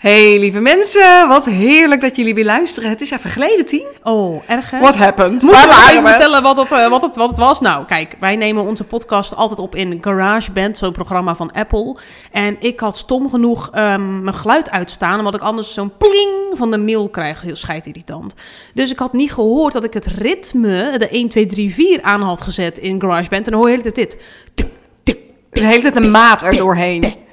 Hey lieve mensen, wat heerlijk dat jullie weer luisteren. Het is even geleden, Tien. Oh, erg hè? What happened? Moeten Waar we even vertellen wat het, eh, wat, het, wat het was? Nou, kijk, wij nemen onze podcast altijd op in GarageBand, zo'n programma van Apple. En ik had stom genoeg ehm, mijn geluid uitstaan, omdat ik anders zo'n pling van de mail krijg. Heel scheidirritant. Dus ik had niet gehoord dat ik het ritme, de 1, 2, 3, 4 aan had gezet in GarageBand. En dan hoor je de hele tijd dit. De hele tijd een maat er doorheen.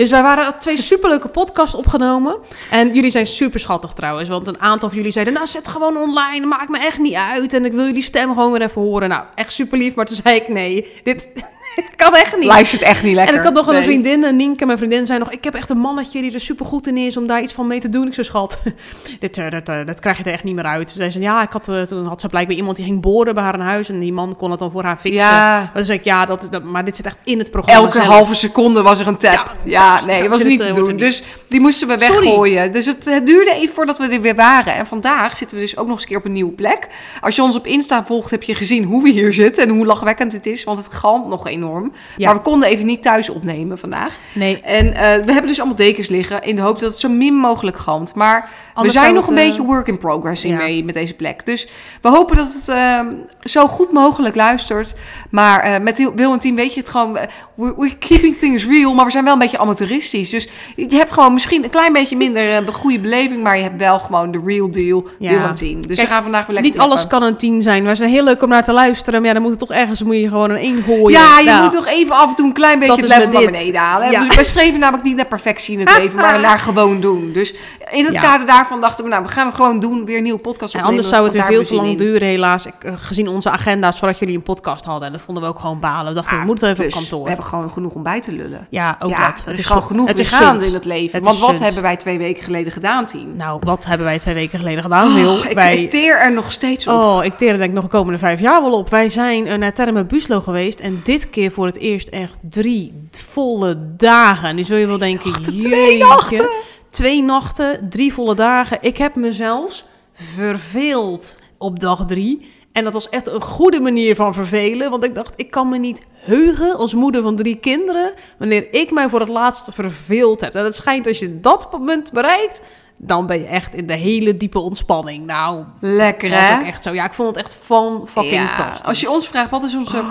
Dus wij waren twee superleuke podcasts opgenomen. En jullie zijn super schattig trouwens. Want een aantal van jullie zeiden, nou zet gewoon online. Maakt me echt niet uit. En ik wil jullie stem gewoon weer even horen. Nou, echt super lief. Maar toen zei ik, nee, dit kan echt niet. Zit echt niet lekker. En ik had nog een vriendin, en Nienke, mijn vriendin, zei nog... ik heb echt een mannetje die er super goed in is om daar iets van mee te doen. Ik zei, schat, dit, eh, dat, eh, dat krijg je er echt niet meer uit. Ze zei, ze, ja, ik had, eh, toen had ze blijkbaar iemand die ging boren bij haar in huis... en die man kon het dan voor haar fixen. Ja. Maar zei ik, ja, dat, dat, maar dit zit echt in het programma Elke zelf. halve seconde was er een tap. Ja, Ja, nee, dat dat was niet te doen. Dus die moesten we Sorry. weggooien. Dus het, het duurde even voordat we er weer waren. En vandaag zitten we dus ook nog eens een keer op een nieuwe plek. Als je ons op Insta volgt, heb je gezien hoe we hier zitten en hoe lachwekkend het is. Want het galmt nog enorm. Ja. Maar we konden even niet thuis opnemen vandaag. Nee, En eh, we hebben dus allemaal dekens liggen in de hoop dat het zo min mogelijk galmt. Maar Anders we zijn nog een het, eh, beetje work in progress ja. mee met deze plek. Dus we hopen dat het eh, zo goed mogelijk luistert. Maar eh, met Wil en team weet je het gewoon. eh, We're, we're keeping things real, maar we zijn wel een beetje amateuristisch. Dus je hebt gewoon misschien een klein beetje minder eh, goede beleving, maar je hebt wel gewoon de real deal. Ja. Wil en team. Dus Kijk, we gaan vandaag weer lekker niet alles kan een tien zijn. Maar ze zijn heel leuk om naar te luisteren. Maar ja, dan moet het toch ergens moet je gewoon een één gooien. Ja, je Nou, moet toch even af en toe een klein beetje het level naar beneden halen. Ja. Dus wij streven namelijk niet naar perfectie in het leven, maar naar gewoon doen. Dus in het Ja. kader daarvan dachten we, nou, we gaan het gewoon doen. Weer een nieuwe podcast En opnemen. anders zou het weer veel te lang in. duren, helaas. Ik, eh, gezien onze agenda's voordat jullie een podcast hadden. En dat vonden we ook gewoon balen. We dachten, Ah, we moeten even op plus, kantoor. We hebben gewoon genoeg om bij te lullen. Ja, ook ja, dat. er is gewoon genoeg het is gaande in het leven. Het Want wat hebben wij twee weken geleden gedaan, team? Nou, wat hebben wij twee weken geleden gedaan, Wil? Oh, ik, wij... ik teer er nog steeds op. Oh, ik teer er denk ik nog de komende vijf jaar wel op. Wij zijn eh, naar Terme Buslo geweest. En dit keer voor het eerst echt drie volle dagen. Nu zul je wel denken, twee jeetje. nachten. Twee nachten, drie volle dagen. Ik heb me zelfs verveeld op dag drie. En dat was echt een goede manier van vervelen. Want ik dacht, ik kan me niet heugen als moeder van drie kinderen... wanneer ik mij voor het laatst verveeld heb. En het schijnt als je dat punt bereikt... dan ben je echt in de hele diepe ontspanning. Nou, Lekker, was hè? ook echt zo. Ja, ik vond het echt van fucking Ja, fantastisch. Als je ons vraagt, wat is onze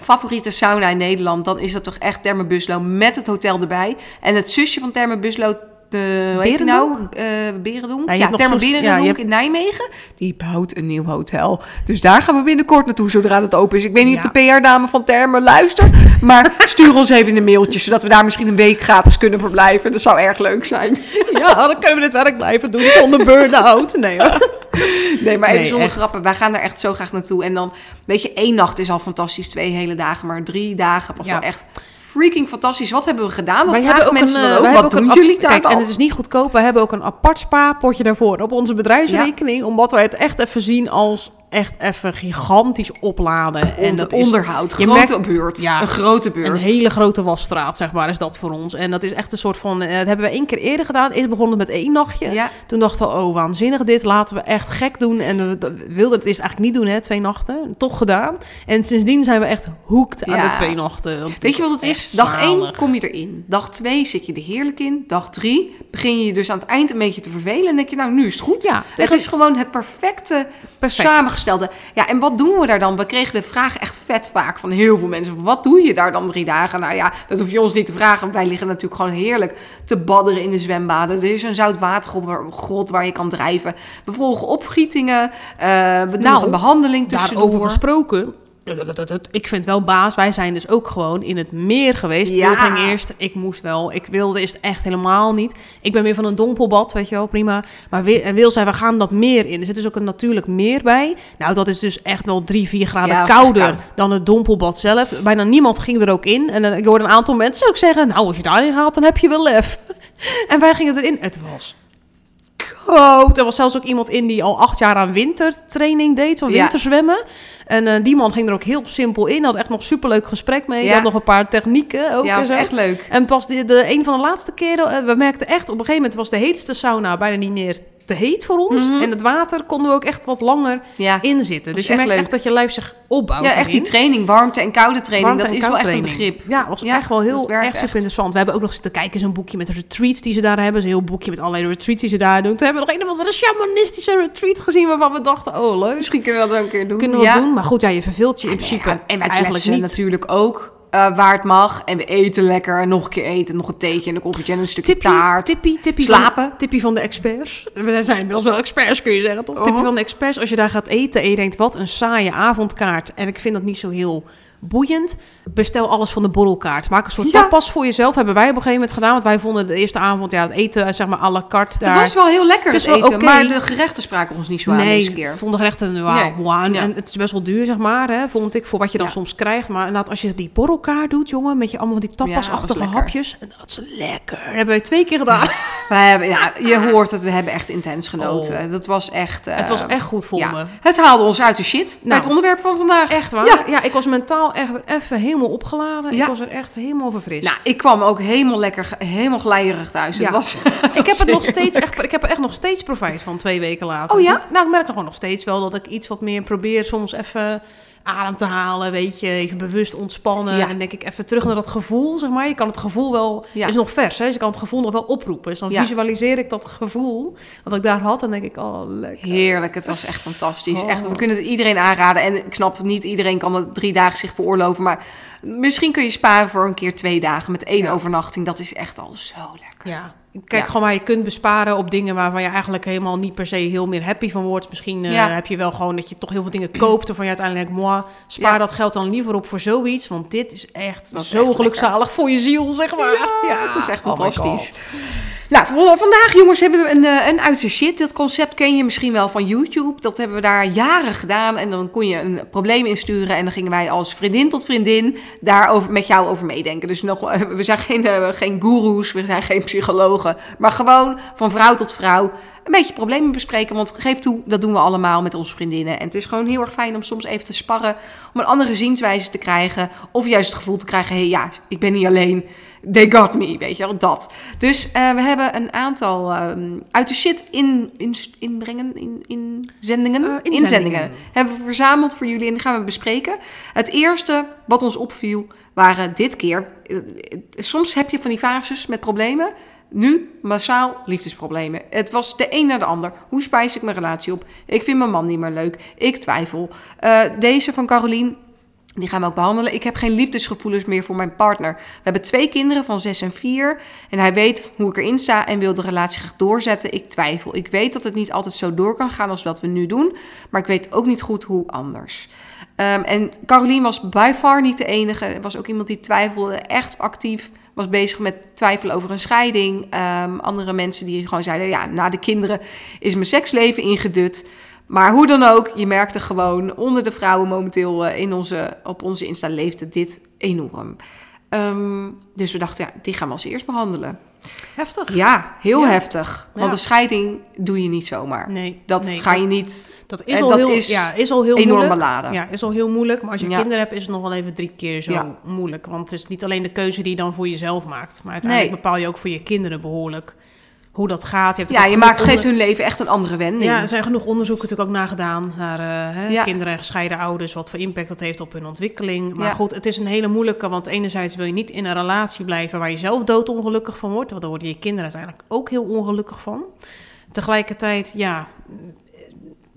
favoriete sauna in Nederland... dan is dat toch echt Therme Buslo met het hotel erbij. En het zusje van Therme Buslo... De, hoe heet nou? Eh Berendonk. Ja, Ja, nog Therme zus- ja, hebt- in Nijmegen. Die bouwt een nieuw hotel. Dus daar gaan we binnenkort naartoe, zodra het open is. Ik weet niet Ja. of de PR-dame van Therme luistert. Maar stuur ons even een mailtje, zodat we daar misschien een week gratis kunnen verblijven. Dat zou erg leuk zijn. Ja, dan kunnen we dit werk blijven doen zonder burn-out. Nee hoor. Nee, maar even Nee, zonder echt. grappen. Wij gaan daar echt zo graag naartoe. En dan, weet je, één nacht is al fantastisch. Twee hele dagen, maar drie dagen was Ja. wel echt freaking fantastisch. Wat hebben we gedaan? Dat vragen hebben ook mensen een, dan eh, ook. Wat doen een jullie daar Kijk, dan? en het is niet goedkoop. We hebben ook een apart spaarpotje daarvoor op onze bedrijfsrekening. Omdat wij het echt even zien als echt even gigantisch opladen. en En dat is onderhoud. je grote merkt- beurt. Ja, een grote beurt. een hele grote wasstraat, zeg maar, is dat voor ons. En dat is echt een soort van... eh, dat hebben we één keer eerder gedaan. Eerst begonnen met één nachtje. Ja. Toen dachten we, oh, waanzinnig dit. Laten we echt gek doen. En we, we wilden het eerst eigenlijk niet doen, hè, twee nachten. Toch gedaan. En sindsdien zijn we echt hoekt aan Ja. de twee nachten. Weet je wat het is? Dag zalig. 1 kom je erin. Dag 2 zit je er heerlijk in. Dag 3 begin je je dus aan het eind een beetje te vervelen. En denk je, nou, nu is het goed. Ja, Het is gewoon het perfecte Perfect. Samengestelde. Ja, en wat doen we daar dan? We kregen de vraag echt vet vaak van heel veel mensen. Wat doe je daar dan drie dagen? Nou ja, dat hoef je ons niet te vragen. Wij liggen natuurlijk gewoon heerlijk te badderen in de zwembaden. Er is een zoutwatergrot waar je kan drijven. We volgen opgietingen. Eh, we doen Nou, nog een behandeling tussendoor. Daarover gesproken. Ik vind wel baas. Wij zijn dus ook gewoon in het meer geweest. Ja. Wil ging eerst. Ik moest wel. Ik wilde eerst echt helemaal niet. Ik ben weer van een dompelbad, weet je wel, prima. Maar Wil- en Wil zei, we gaan dat meer in. Er zit dus ook een natuurlijk meer bij. Nou, dat is dus echt wel drie, vier graden Ja, kouder koud. dan het dompelbad zelf. Bijna niemand ging er ook in. En eh, ik hoorde een aantal mensen ook zeggen, nou, als je daarin gaat, dan heb je wel lef. en wij gingen erin. Het was koud. Er was zelfs ook iemand in die al acht jaar aan wintertraining deed, Ja. winterzwemmen. En eh, die man ging er ook heel simpel in. Had echt nog superleuk gesprek mee. Ja. Had nog een paar technieken ook ja, en zo. echt leuk. En pas de, de, een van de laatste keren, eh, we merkten echt, op een gegeven moment was de heetste sauna bijna niet meer te heet voor ons. Mhm. En het water konden we ook echt wat langer Ja, in zitten. Dus je merkt leuk. echt dat je lijf zich opbouwt. ja echt die training, warmte en koude training, Warmte dat en is wel echt een begrip. Ja, was Ja, echt wel heel erg super interessant. We hebben ook nog zitten kijken zo'n boekje met de retreats die ze daar hebben. Zo'n heel boekje met allerlei retreats die ze daar doen. Toen hebben we nog een of andere shamanistische retreat gezien waarvan we dachten, oh leuk. Misschien kunnen we dat ook een keer doen. Kunnen we ja. dat doen? Maar goed, ja, je verveelt je in principe Ja, en wij eigenlijk niet. natuurlijk ook eh, waar het mag. En we eten lekker. En nog een keer eten. Nog een theetje en een koffietje en een stukje Tippie, taart. tippie, tippie Slapen. Van, tippie van de experts. We zijn inmiddels wel experts, kun je zeggen, toch? Oh. Tippie van de experts. Als je daar gaat eten en je denkt, wat een saaie avondkaart. En ik vind dat niet zo heel boeiend. Bestel alles van de borrelkaart. Maak een soort Ja. tapas voor jezelf. Hebben wij op een gegeven moment gedaan. Want wij vonden de eerste avond, ja, het eten, zeg maar, à la carte daar. Het was wel heel lekker Het het eten. Maar de gerechten spraken ons niet zo aan nee, deze keer. ik vond de gerechten nou, Nee. wow, en, Ja. en het is best wel duur, zeg maar, hè, vond ik, voor wat je dan Ja. soms krijgt. Maar inderdaad, als je die borrelkaart doet, jongen, met je allemaal die tapasachtige hapjes. Dat is lekker. Dat hebben wij twee keer gedaan. Wij hebben, ja, je hoort het, we hebben echt intens genoten. Dat was echt... eh, Oh. het was echt goed voor me. Het haalde ons uit de shit. bij Nou. het onderwerp van vandaag. Echt waar? Ja. Ja. ik was mentaal echt even helemaal opgeladen. Ja. Ik was er echt helemaal verfrist. Nou, ik kwam ook helemaal lekker, helemaal glijderig thuis. Ja. Het was, Ik heb, het nog steeds echt, ik heb er echt nog steeds profijt van twee weken later. Oh ja? Nou, ik merk nog gewoon nog steeds wel dat ik iets wat meer probeer soms even adem te halen, weet je, even bewust ontspannen Ja. en denk ik even terug naar dat gevoel, zeg maar. Je kan het gevoel wel, Ja. is nog vers, hè, dus je kan het gevoel nog wel oproepen. Dus dan Ja. visualiseer ik dat gevoel wat ik daar had en denk ik, oh lekker. Heerlijk, het was echt fantastisch. Oh. Echt, we kunnen het iedereen aanraden. En ik snap, niet iedereen kan het drie dagen zich veroorloven. Maar misschien kun je sparen voor een keer twee dagen met één overnachting. Dat is echt al zo lekker. Ja, kijk Ja. gewoon waar je kunt besparen op dingen waarvan je eigenlijk helemaal niet per se heel meer happy van wordt. Misschien eh, Ja. heb je wel gewoon dat je toch heel veel dingen koopt waarvan je uiteindelijk moi, spaar Ja. dat geld dan liever op voor zoiets, want dit is echt zo echt gelukzalig voor je ziel, zeg maar. Ja, het is echt Oh fantastisch. Nou, vandaag jongens hebben we een, eh, een uit de shit. Dat concept ken je misschien wel van YouTube. Dat hebben we daar jaren gedaan. En dan kon je een probleem insturen. En dan gingen wij als vriendin tot vriendin daarover met jou over meedenken. Dus nog, eh, we zijn geen, eh, geen goeroes, we zijn geen psychologen. Maar gewoon van vrouw tot vrouw een beetje problemen bespreken. Want geef toe, dat doen we allemaal met onze vriendinnen. En het is gewoon heel erg fijn om soms even te sparren. Om een andere zienswijze te krijgen. Of juist het gevoel te krijgen, hé hey, ja, ik ben niet alleen. They got me, weet je wel, dat. Dus eh, we hebben een aantal ehm, uit de shit in, in, inbrengen, in, in zendingen, Eh, inzendingen. inzendingen, hebben we verzameld voor jullie en die gaan we bespreken. Het eerste wat ons opviel waren dit keer, eh, soms heb je van die fases met problemen, nu massaal liefdesproblemen. Het was de een naar de ander. Hoe spijs ik mijn relatie op? Ik vind mijn man niet meer leuk. Ik twijfel. Deze van Carolien, die gaan we ook behandelen. Ik heb geen liefdesgevoelens meer voor mijn partner. We hebben twee kinderen van 6 en 4. En hij weet hoe ik erin sta en wil de relatie graag doorzetten. Ik twijfel. Ik weet dat het niet altijd zo door kan gaan als wat we nu doen. Maar ik weet ook niet goed hoe anders. Ehm, en Carolien was by far niet de enige. Er was ook iemand die twijfelde, echt actief was bezig met twijfelen over een scheiding. Ehm, andere mensen die gewoon zeiden, ja, na de kinderen is mijn seksleven ingedut. Maar hoe dan ook, je merkte gewoon onder de vrouwen momenteel eh, in onze, op onze Insta leefde dit enorm. Ehm, dus we dachten, ja, die gaan we als eerst behandelen. Heftig. Ja, heel Ja. heftig. Want Ja. een scheiding doe je niet zomaar. Nee, Dat nee, ga je niet Dat is eh, al dat heel, is ja, is al heel enorm moeilijk. beladen. Ja, is al heel moeilijk. Maar als je Ja. kinderen hebt, is het nog wel even drie keer zo moeilijk. Want het is niet alleen de keuze die je dan voor jezelf maakt. Maar uiteindelijk Nee. bepaal je ook voor je kinderen behoorlijk hoe dat gaat. Je hebt Ja, je maakt, geeft hun leven echt een andere wending. Ja, er zijn genoeg onderzoeken natuurlijk ook nagedaan naar eh, hè, Ja. kinderen en gescheiden ouders, wat voor impact dat heeft op hun ontwikkeling. Maar Ja. goed, het is een hele moeilijke, want enerzijds wil je niet in een relatie blijven waar je zelf doodongelukkig van wordt, want dan worden je kinderen uiteindelijk ook heel ongelukkig van. Tegelijkertijd, ja,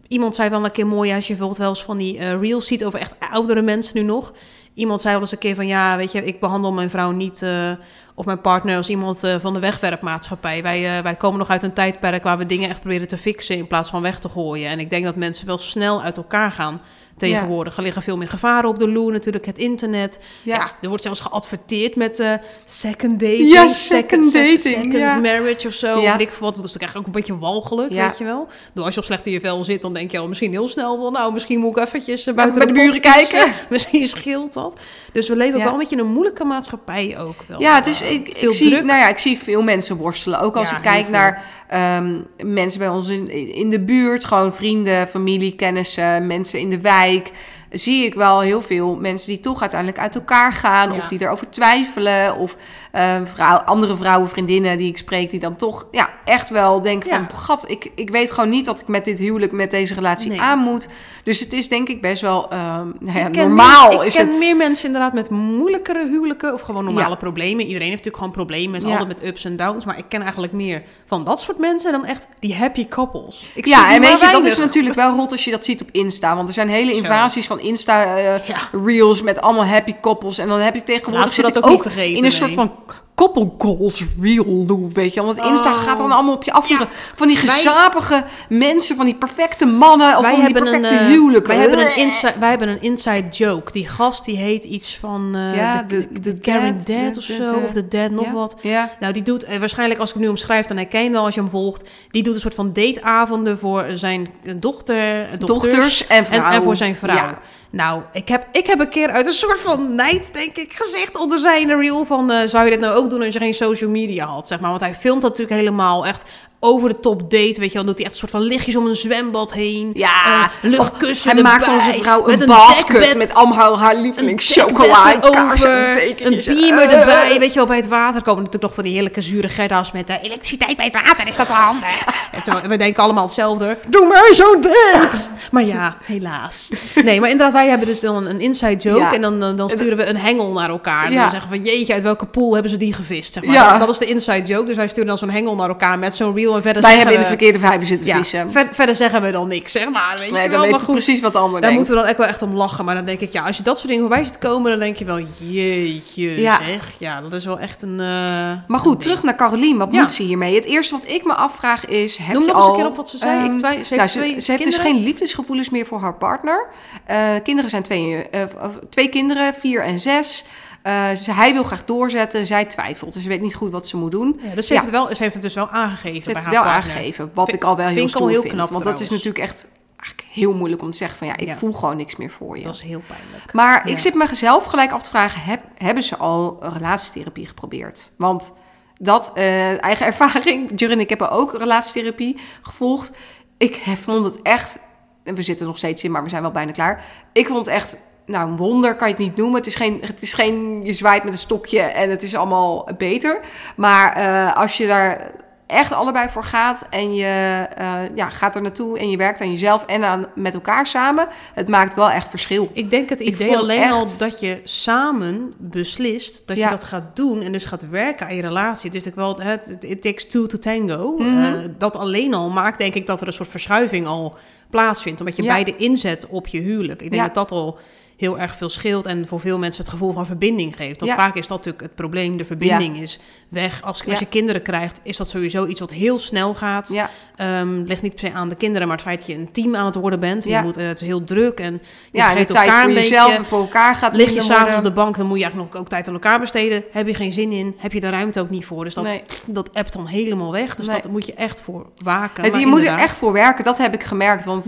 iemand zei wel een keer mooi, als je bijvoorbeeld wel eens van die eh, reels ziet over echt oudere mensen nu nog. Iemand zei wel eens een keer van, ja, weet je, ik behandel mijn vrouw niet, eh, of mijn partner als iemand eh, van de wegwerpmaatschappij. Wij, eh, wij komen nog uit een tijdperk waar we dingen echt proberen te fixen in plaats van weg te gooien. En ik denk dat mensen wel snel uit elkaar gaan tegenwoordig. Er liggen veel meer gevaren op de loer, natuurlijk het internet. Ja, er wordt zelfs geadverteerd met eh, second dating, Ja, second, second dating, second ja. marriage of zo. Ja. Weet ik wat. Dat is natuurlijk eigenlijk ook een beetje walgelijk, Ja. weet je wel. Door als je al slecht in je vel zit, dan denk je al misschien heel snel van... nou, misschien moet ik eventjes eh, buiten bij de buren kijken. misschien scheelt dat. Dus we leven ook wel een beetje in een moeilijke maatschappij ook wel. Ja, het is, Eh, ik, ik, zie, nou ja, ik zie veel mensen worstelen. Ook als ik kijk naar ehm, mensen bij ons in, in de buurt. Gewoon vrienden, familie, kennissen, mensen in de wijk. zie ik wel heel veel mensen die toch uiteindelijk uit elkaar gaan. Ja. Of die erover twijfelen. Of eh, vrouw, andere vrouwen, vriendinnen die ik spreek, die dan toch ja, echt wel denken Ja. van... Gat, ik, ik weet gewoon niet dat ik met dit huwelijk, met deze relatie Nee. aan moet. Dus het is denk ik best wel ehm, ja, Ik ken normaal. meer, ik is ken het... meer mensen inderdaad met moeilijkere huwelijken of gewoon normale Ja. problemen. Iedereen heeft natuurlijk gewoon problemen, Ja. altijd met ups en downs. Maar ik ken eigenlijk meer van dat soort mensen dan echt die happy couples. Ik Ja, en weet je, dat is natuurlijk wel rot als je dat ziet op Insta. Want er zijn hele Zo. invasies van. Insta-reels met allemaal happy koppels. En dan heb je tegenwoordig Laten we zit dat ook niet vergeten, in een soort van couple goals reel loop, weet je. Want Insta Oh. gaat dan allemaal op je afvuren. Van die Wij- gezapige mensen, van die perfecte mannen of wij van die hebben een, perfecte eh, huwelijken. wij, hebben een inside, wij hebben een inside joke. Die gast die heet iets van eh Ja, de, de- de, de Caring Dad, Dad de- of zo. of de Dad nog ja. wat. Ja, Nou, die doet, eh, waarschijnlijk als ik hem nu omschrijf, dan herken je hem wel als je hem volgt. Die doet een soort van dateavonden voor zijn dochter, dochters, dochters en en, vrouwen. en voor zijn vrouw. Nou, ik heb, ik heb een keer uit een soort van nijd, denk ik, gezegd onder zijn reel van... eh, zou je dit nou ook doen als je geen social media had, zeg maar? Want hij filmt dat natuurlijk helemaal echt over de top date, weet je wel. Dan doet hij echt een soort van lichtjes om een zwembad heen. Ja, eh, luchtkussen hij maakt onze vrouw met een een basket met allemaal haar een lievelingschocola een beamer Eh, erbij. Weet je wel, bij het water komen natuurlijk nog van die heerlijke zure gerda's met eh, elektriciteit bij het water. Is dat wel handig? We denken allemaal hetzelfde. Doe mij zo'n date! Maar ja, helaas. Nee, maar inderdaad, wij hebben dus dan een inside joke. Ja. En dan, dan, sturen we een hengel naar elkaar. En Ja. dan zeggen we, jeetje, uit welke pool hebben ze die gevist? Zeg maar. Ja. Dat is de inside joke. Dus wij sturen dan zo'n hengel naar elkaar met zo'n En verder Wij hebben in de verkeerde vijver zitten ja, vissen. ver- verder zeggen we dan niks, zeg maar. Weet je wel, maar goed. precies wat de ander Daar denkt. moeten we dan echt wel echt om lachen. Maar dan denk ik, ja, als je dat soort dingen voorbij ziet komen, dan denk je wel, jeetje Ja. zeg. Ja, dat is wel echt een... eh, Maar goed, terug naar Carolien. Wat Ja. moet ze hiermee? Het eerste wat ik me afvraag is... Heb Noem je nog eens een keer op wat ze zei. Ik ze heeft nou, ze, twee ze heeft dus geen liefdesgevoelens meer voor haar partner. Eh, kinderen zijn twee, eh, twee kinderen, vier en zes. Eh, ze, hij wil graag doorzetten, zij twijfelt. Dus ze weet niet goed wat ze moet doen. Ja, dus ze, Ja. heeft het wel, ze heeft het dus wel aangegeven Ze bij heeft het wel partner. aangegeven, wat Vind- ik al wel heel vind ik al stoer heel vind. knap want dat is natuurlijk echt eigenlijk heel moeilijk om te zeggen van... ja, ik Ja. voel gewoon niks meer voor je. Dat is heel pijnlijk. Maar Ja. ik zit mezelf gelijk af te vragen: heb, hebben ze al relatietherapie geprobeerd? Want dat, eh, eigen ervaring, Jur en ik hebben ook relatietherapie gevolgd. Ik heb- vond het echt, en we zitten nog steeds in, maar we zijn wel bijna klaar. Ik vond het echt, nou, een wonder kan je het niet noemen. Het is geen, het is geen je zwaait met een stokje en het is allemaal beter. Maar eh, als je daar echt allebei voor gaat en je eh, ja, gaat er naartoe en je werkt aan jezelf en aan, met elkaar samen, het maakt wel echt verschil. Ik denk het idee alleen echt- al dat je samen beslist dat Ja. je dat gaat doen en dus gaat werken aan je relatie. Dus ik wel het it takes two to tango. Mhm. Eh, dat alleen al maakt denk ik dat er een soort verschuiving al plaatsvindt, omdat je Ja. beide inzet op je huwelijk. Ik denk dat dat al heel erg veel scheelt en voor veel mensen het gevoel van verbinding geeft. Want Ja. vaak is dat natuurlijk het probleem, de verbinding is weg. Als, je kinderen krijgt, is dat sowieso iets wat heel snel gaat. Ja. Ehm, het ligt niet per se aan de kinderen, maar het feit dat je een team aan het worden bent. Je moet, eh, het is heel druk en je Ja, en vergeet tijd elkaar voor een jezelf beetje. en voor elkaar gaat Lig je s'avonds op de bank, dan moet je eigenlijk nog ook tijd aan elkaar besteden. Heb je geen zin in, heb je de ruimte ook niet voor. Dus dat, Nee. dat appt dan helemaal weg. Dus Nee. dat moet je echt voor waken. Het, je moet er echt voor werken, dat heb ik gemerkt. Want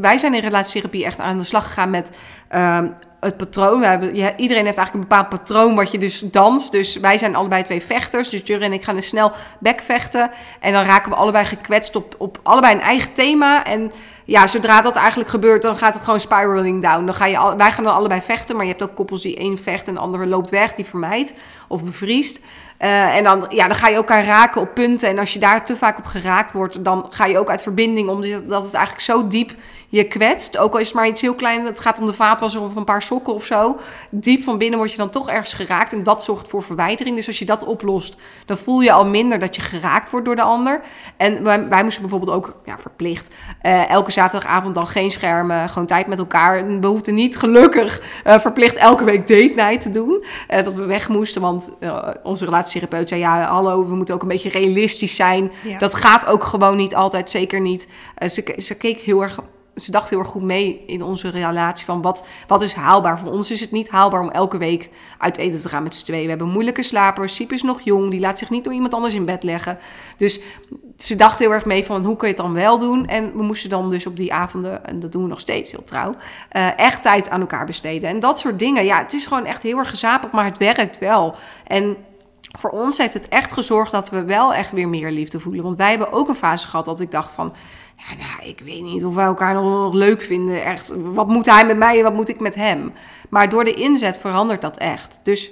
wij zijn in relatietherapie echt aan de slag gegaan met ehm, het patroon. We hebben, iedereen heeft eigenlijk een bepaald patroon wat je dus danst. Dus wij zijn allebei twee vechters. Dus Jurre en ik gaan dus snel bekvechten. En dan raken we allebei gekwetst op, op allebei een eigen thema. En ja, zodra dat eigenlijk gebeurt, dan gaat het gewoon spiraling down. Dan ga je al, wij gaan dan allebei vechten, maar je hebt ook koppels die één vecht en de andere loopt weg, die vermijdt of bevriest. Eh, en dan, ja, dan ga je elkaar raken op punten. En als je daar te vaak op geraakt wordt, dan ga je ook uit verbinding, omdat het eigenlijk zo diep je kwetst. Ook al is het maar iets heel klein, het gaat om de vaatwasser of een paar sokken of zo. Diep van binnen word je dan toch ergens geraakt. En dat zorgt voor verwijdering. Dus als je dat oplost, dan voel je al minder dat je geraakt wordt door de ander. En wij, moesten bijvoorbeeld ook, ja, verplicht, eh, elke zaterdagavond dan geen schermen, gewoon tijd met elkaar. We hoefden niet gelukkig eh, verplicht elke week date night te doen. Dat we weg moesten, want onze relatietherapeut zei, ja, hallo, we moeten ook een beetje realistisch zijn. Ja. Dat gaat ook gewoon niet altijd, zeker niet. Eh, ze, ze keek heel erg ze dacht heel erg goed mee in onze relatie van wat, wat is haalbaar. Voor ons is het niet haalbaar om elke week uit eten te gaan met z'n tweeën. We hebben moeilijke slapers. Siep is nog jong, die laat zich niet door iemand anders in bed leggen. Dus ze dacht heel erg mee van hoe kun je het dan wel doen. En we moesten dan dus op die avonden, en dat doen we nog steeds heel trouw, eh, echt tijd aan elkaar besteden. En dat soort dingen, ja, het is gewoon echt heel erg gezapig, maar het werkt wel. En voor ons heeft het echt gezorgd dat we wel echt weer meer liefde voelen. Want wij hebben ook een fase gehad dat ik dacht van... Ja, nou, ik weet niet of wij elkaar nog, nog leuk vinden. Echt, wat moet hij met mij en wat moet ik met hem? Maar door de inzet verandert dat echt. Dus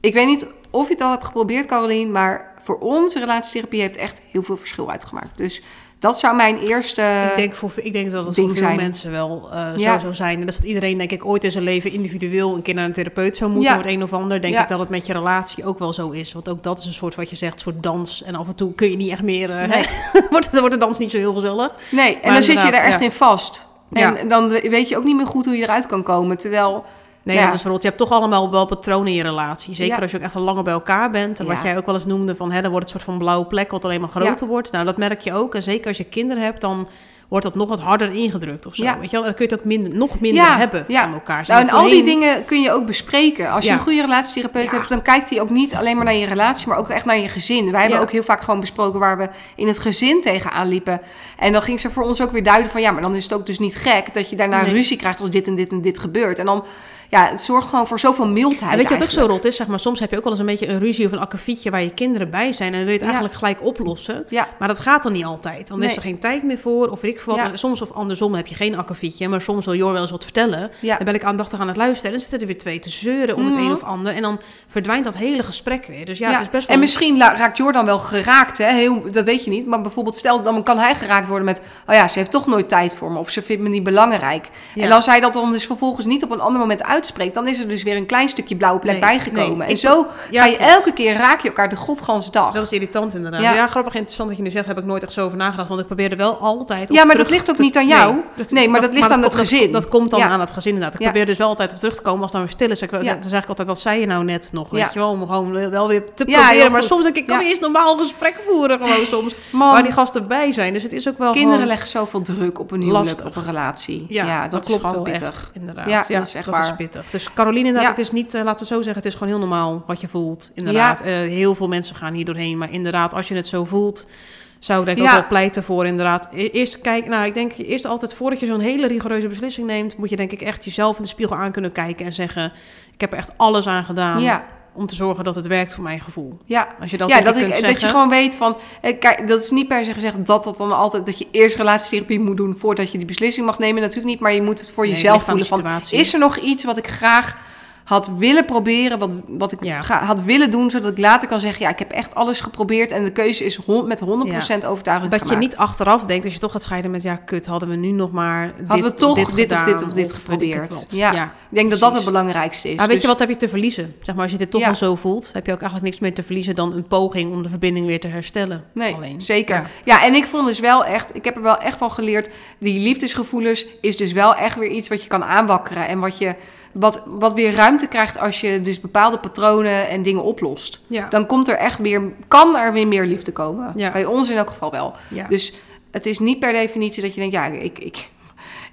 ik weet niet of je het al hebt geprobeerd, Caroline... maar voor ons, relatietherapie heeft echt heel veel verschil uitgemaakt. Dus dat zou mijn eerste... ik, denk voor, ik denk dat het voor veel zijn. mensen wel eh, zo Ja. zou zijn. En dat is dat iedereen, denk ik, ooit in zijn leven individueel een keer naar een therapeut zou moeten. Ja. Het een of ander. Denk Ja. ik dat het met je relatie ook wel zo is. Want ook dat is een soort, wat je zegt, soort dans. En af en toe kun je niet echt meer... eh, Nee. wordt, dan wordt de dans niet zo heel gezellig. Nee, en Maar dan zit je er echt in vast. En dan weet je ook niet meer goed hoe je eruit kan komen. Terwijl, Nee, Ja. dat is rot. Je hebt toch allemaal wel patronen in je relatie. Zeker Ja. als je ook echt al langer bij elkaar bent. En wat jij ook wel eens noemde van, hè, dan wordt het een soort van blauwe plek wat alleen maar groter wordt. Nou, dat merk je ook. En zeker als je kinderen hebt, dan wordt dat nog wat harder ingedrukt of zo. Ja. Weet je wel? Dan kun je het ook minder, nog minder Ja, hebben ja. van elkaar. Nou, en al die dingen kun je ook bespreken. Als je een goede relatietherapeut hebt, dan kijkt hij ook niet alleen maar naar je relatie, maar ook echt naar je gezin. Wij hebben ook heel vaak gewoon besproken waar we in het gezin tegenaan liepen. En dan ging ze voor ons ook weer duiden van, ja, maar dan is het ook dus niet gek dat je daarna Nee. ruzie krijgt als dit en dit en dit gebeurt. En dan, ja, het zorgt gewoon voor zoveel mildheid En weet je wat ook zo rot is? Zeg maar, soms heb je ook wel eens een beetje een ruzie of een akkefietje waar je kinderen bij zijn. En dan wil je het eigenlijk gelijk oplossen. Maar dat gaat dan niet altijd. Dan is er geen tijd meer voor. Of ik wat. Soms of andersom heb je geen akkefietje. Maar soms wil Jor wel eens wat vertellen. Dan ben ik aandachtig aan het luisteren. En dan zitten er weer twee te zeuren om het Mhm. een of ander. En dan verdwijnt dat hele gesprek weer. Dus ja, het is best wel... En misschien raakt Jordan wel geraakt, hè? Heel, dat weet je niet. Maar bijvoorbeeld, stel, dan kan hij geraakt worden met... oh ja, ze heeft toch nooit tijd voor me. Of ze vindt me niet belangrijk. En als hij dat dan dus vervolgens niet op een ander moment uitspreekt... dan is er dus weer een klein stukje blauwe plek Nee, bijgekomen. nee. en zo Ja, ga je elke keer raak je elkaar de godganse dag. Dat is irritant inderdaad. Ja. Ja. grappig interessant wat je nu zegt. Heb ik nooit echt zo over nagedacht. Want ik probeerde wel altijd op Ja, maar dat ligt ook te- niet aan jou. Nee, maar dat ligt aan het gezin. Dat, komt dan Ja. aan het gezin inderdaad. Ik probeer dus wel altijd op terug te komen als dan weer stil is. Ik. Dan zeg ik altijd, wat zei je nou net nog? Weet je wel, om gewoon wel weer te proberen. Maar soms denk ik, kan eens normaal gesprek voeren gewoon soms. Man, Waar die gasten bij zijn. Dus het is ook wel kinderen leggen zoveel druk op een huwelijk, op een relatie. Ja, dat, is klopt wel echt, inderdaad. Ja, dat is echt dat waar. Pittig. Dus Caroline, inderdaad, Ja. het is niet, eh, laten we zo zeggen, het is gewoon heel normaal wat je voelt. Inderdaad, Eh, heel veel mensen gaan hier doorheen. Maar inderdaad, als je het zo voelt, zou ik denk ik Ja. ook wel pleiten voor inderdaad. E- Eerst kijk, nou, ik denk eerst altijd voordat je zo'n hele rigoureuze beslissing neemt, moet je denk ik echt jezelf in de spiegel aan kunnen kijken en zeggen, ik heb er echt alles aan gedaan Ja, om te zorgen dat het werkt voor mijn gevoel. ja. Als je dat, ja, dat, ik dat je gewoon weet van... eh, Kijk, dat is niet per se gezegd dat dat dan altijd... dat je eerst relatietherapie moet doen voordat je die beslissing mag nemen. Natuurlijk niet, maar je moet het voor Nee, jezelf voelen van... Is er nog iets wat ik graag had willen proberen, wat, wat ik Ja. ga- had willen doen... zodat ik later kan zeggen, ja, ik heb echt alles geprobeerd... en de keuze is met 100% overtuigend Dat je niet achteraf denkt, als je toch gaat scheiden met, ja, kut, hadden we nu nog maar dit, we toch dit, of dit gedaan, of dit ik het geprobeerd. Ja. ja. Ik denk dat dat het belangrijkste is. Maar weet Dus- je wat heb je te verliezen? Zeg maar, als je dit toch Ja. al zo voelt, heb je ook eigenlijk niks meer te verliezen dan een poging om de verbinding weer te herstellen. Nee, Alleen. zeker. Ja. Ja. en ik vond dus wel echt, ik heb er wel echt van geleerd, die liefdesgevoelens is dus wel echt weer iets wat je kan aanwakkeren. En wat, je, wat, wat weer ruimte krijgt als je dus bepaalde patronen en dingen oplost. Ja. Dan komt er echt weer, kan er weer meer liefde komen. Ja. Bij ons in elk geval wel. ja. Dus het is niet per definitie dat je denkt, ja, ik, ik,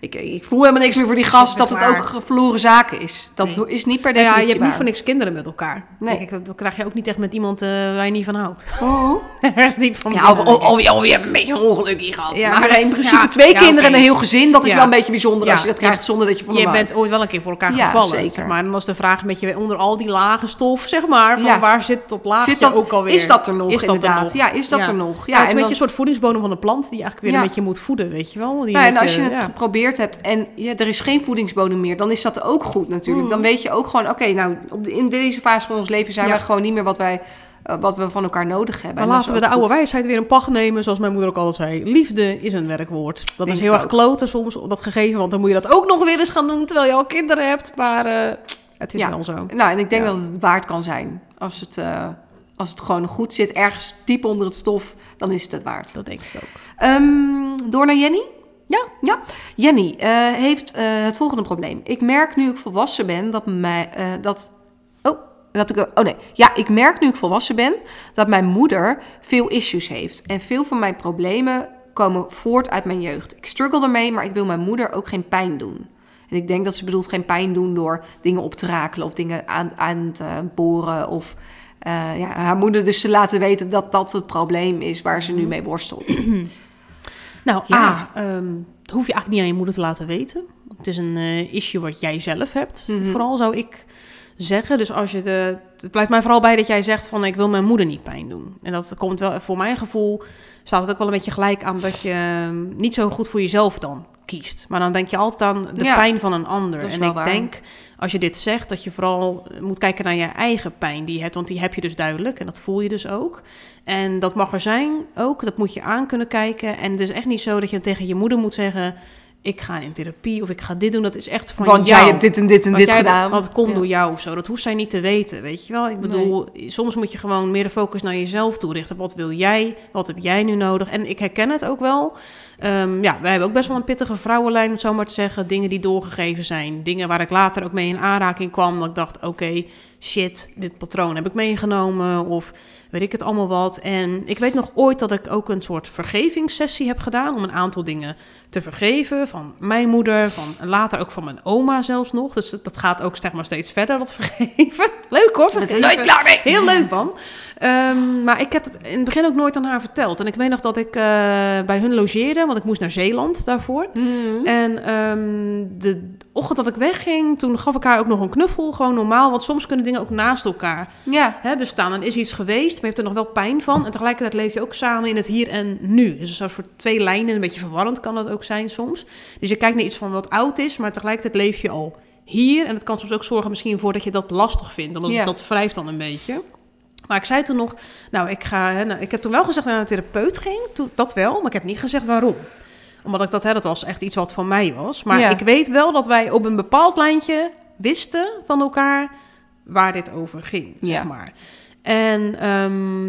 ik, ik voel helemaal niks meer voor die gast, dat het ook verloren zaken is. Dat Nee. is niet per Nou ja, definitie je hebt niet voor niks kinderen met elkaar. Nee. Dat, dat krijg je ook niet echt met iemand eh, waar je niet van houdt. Oh. Erg diep van Ja, of, of, ik. of, je- of je hebt een beetje een ongeluk hier gehad. Ja, maar in principe ja, twee ja, kinderen en een heel gezin, dat is wel een beetje bijzonder als je dat krijgt zonder dat je van Je bent houdt. ooit wel een keer voor elkaar Ja, gevallen. zeker. Zeg maar. En dan was de vraag met je onder al die lagen stof, zeg maar, van waar zit dat laagje Zit dat, ook alweer? is dat er nog Is dat er nog? Ja, is dat er nog? Ja, het is en een beetje een soort voedingsbodem van de plant die je eigenlijk weer een beetje moet voeden, weet je wel? Nou, en als je het ja. Hebt en ja, er is geen voedingsbodem meer, dan is dat ook goed natuurlijk. Mm. Dan weet je ook gewoon, oké, nou, op de- in deze fase van ons leven zijn Ja. wij gewoon niet meer wat, wij, eh, wat we van elkaar nodig hebben. Maar laten we de oude goed. wijsheid weer een pacht nemen, zoals mijn moeder ook altijd zei. Liefde is een werkwoord. Dat Denk is heel erg kloten soms, dat gegeven, want dan moet je dat ook nog weer eens gaan doen terwijl je al kinderen hebt. Maar eh, het is Ja. wel zo. Nou, en ik denk Ja. dat het waard kan zijn. Als het, eh, als het gewoon goed zit, ergens diep onder het stof, dan is het het waard. Dat denk ik ook. Ehm, door naar Jenny. Ja. ja. Jenny eh, heeft eh, het volgende probleem. Ik merk nu ik volwassen ben dat mij eh, dat. Oh, dat ik. Oh nee. Ja, ik merk nu ik volwassen ben dat mijn moeder veel issues heeft. En veel van mijn problemen komen voort uit mijn jeugd. Ik struggle ermee, maar ik wil mijn moeder ook geen pijn doen. En ik denk dat ze bedoelt geen pijn doen door dingen op te rakelen of dingen aan, aan te boren. Of ja, haar moeder dus te laten weten dat dat het probleem is waar ze nu mee worstelt. Nou, Ja. A, ehm, dat hoef je eigenlijk niet aan je moeder te laten weten. Het is een eh, issue wat jij zelf hebt. Mhm. Vooral zou ik zeggen. Dus als je de het blijft mij vooral bij dat jij zegt van ik wil mijn moeder niet pijn doen. En dat komt wel, voor mijn gevoel, staat het ook wel een beetje gelijk aan dat je ehm, niet zo goed voor jezelf dan kiest. Maar dan denk je altijd aan de Ja, pijn van een ander. En ik waar. denk, als je dit zegt, dat je vooral moet kijken naar je eigen pijn die je hebt. Want die heb je dus duidelijk en dat voel je dus ook. En dat mag er zijn ook, dat moet je aan kunnen kijken. En het is echt niet zo dat je tegen je moeder moet zeggen... ik ga in therapie of ik ga dit doen. Dat is echt van Want jou. jij hebt dit en dit en Want dit gedaan. Het komt Ja. door jou of zo. Dat hoeft zij niet te weten, weet je wel. Ik bedoel, soms moet je gewoon meer de focus naar jezelf toerichten. Wat wil jij? Wat heb jij nu nodig? En ik herken het ook wel. Ehm, ja, wij hebben ook best wel een pittige vrouwenlijn, om het zo maar te zeggen. Dingen die doorgegeven zijn. Dingen waar ik later ook mee in aanraking kwam. Dat ik dacht, oké, shit, dit patroon heb ik meegenomen. Of weet ik het allemaal wat. En ik weet nog ooit dat ik ook een soort vergevingssessie heb gedaan... om een aantal dingen te vergeven. Van mijn moeder, van later ook van mijn oma zelfs nog. Dus dat gaat ook zeg maar steeds verder, dat vergeven. Leuk hoor, vergeven. nooit klaar mee. Heel leuk, man. Ehm, maar ik heb het in het begin ook nooit aan haar verteld. En ik weet nog dat ik eh, bij hun logeerde, want ik moest naar Zeeland daarvoor. Mhm. En ehm, de ochtend dat ik wegging, toen gaf ik haar ook nog een knuffel, gewoon normaal. Want soms kunnen dingen ook naast elkaar Ja, hè, bestaan. Dan is iets geweest, maar je hebt er nog wel pijn van. En tegelijkertijd leef je ook samen in het hier en nu. Dus een soort voor twee lijnen, een beetje verwarrend kan dat ook zijn soms. Dus je kijkt naar iets van wat oud is, maar tegelijkertijd leef je al hier. En het kan soms ook zorgen misschien voor dat je dat lastig vindt. Omdat Ja. dat wrijft dan een beetje. Maar ik zei toen nog, nou, ik, ga, hè, nou, ik heb toen wel gezegd dat ik naar een therapeut ging. Toen, dat wel, maar ik heb niet gezegd waarom. Omdat ik dat, hè, dat was echt iets wat van mij was. Maar Ja. ik weet wel dat wij op een bepaald lijntje wisten van elkaar waar dit over ging, zeg Ja. maar. En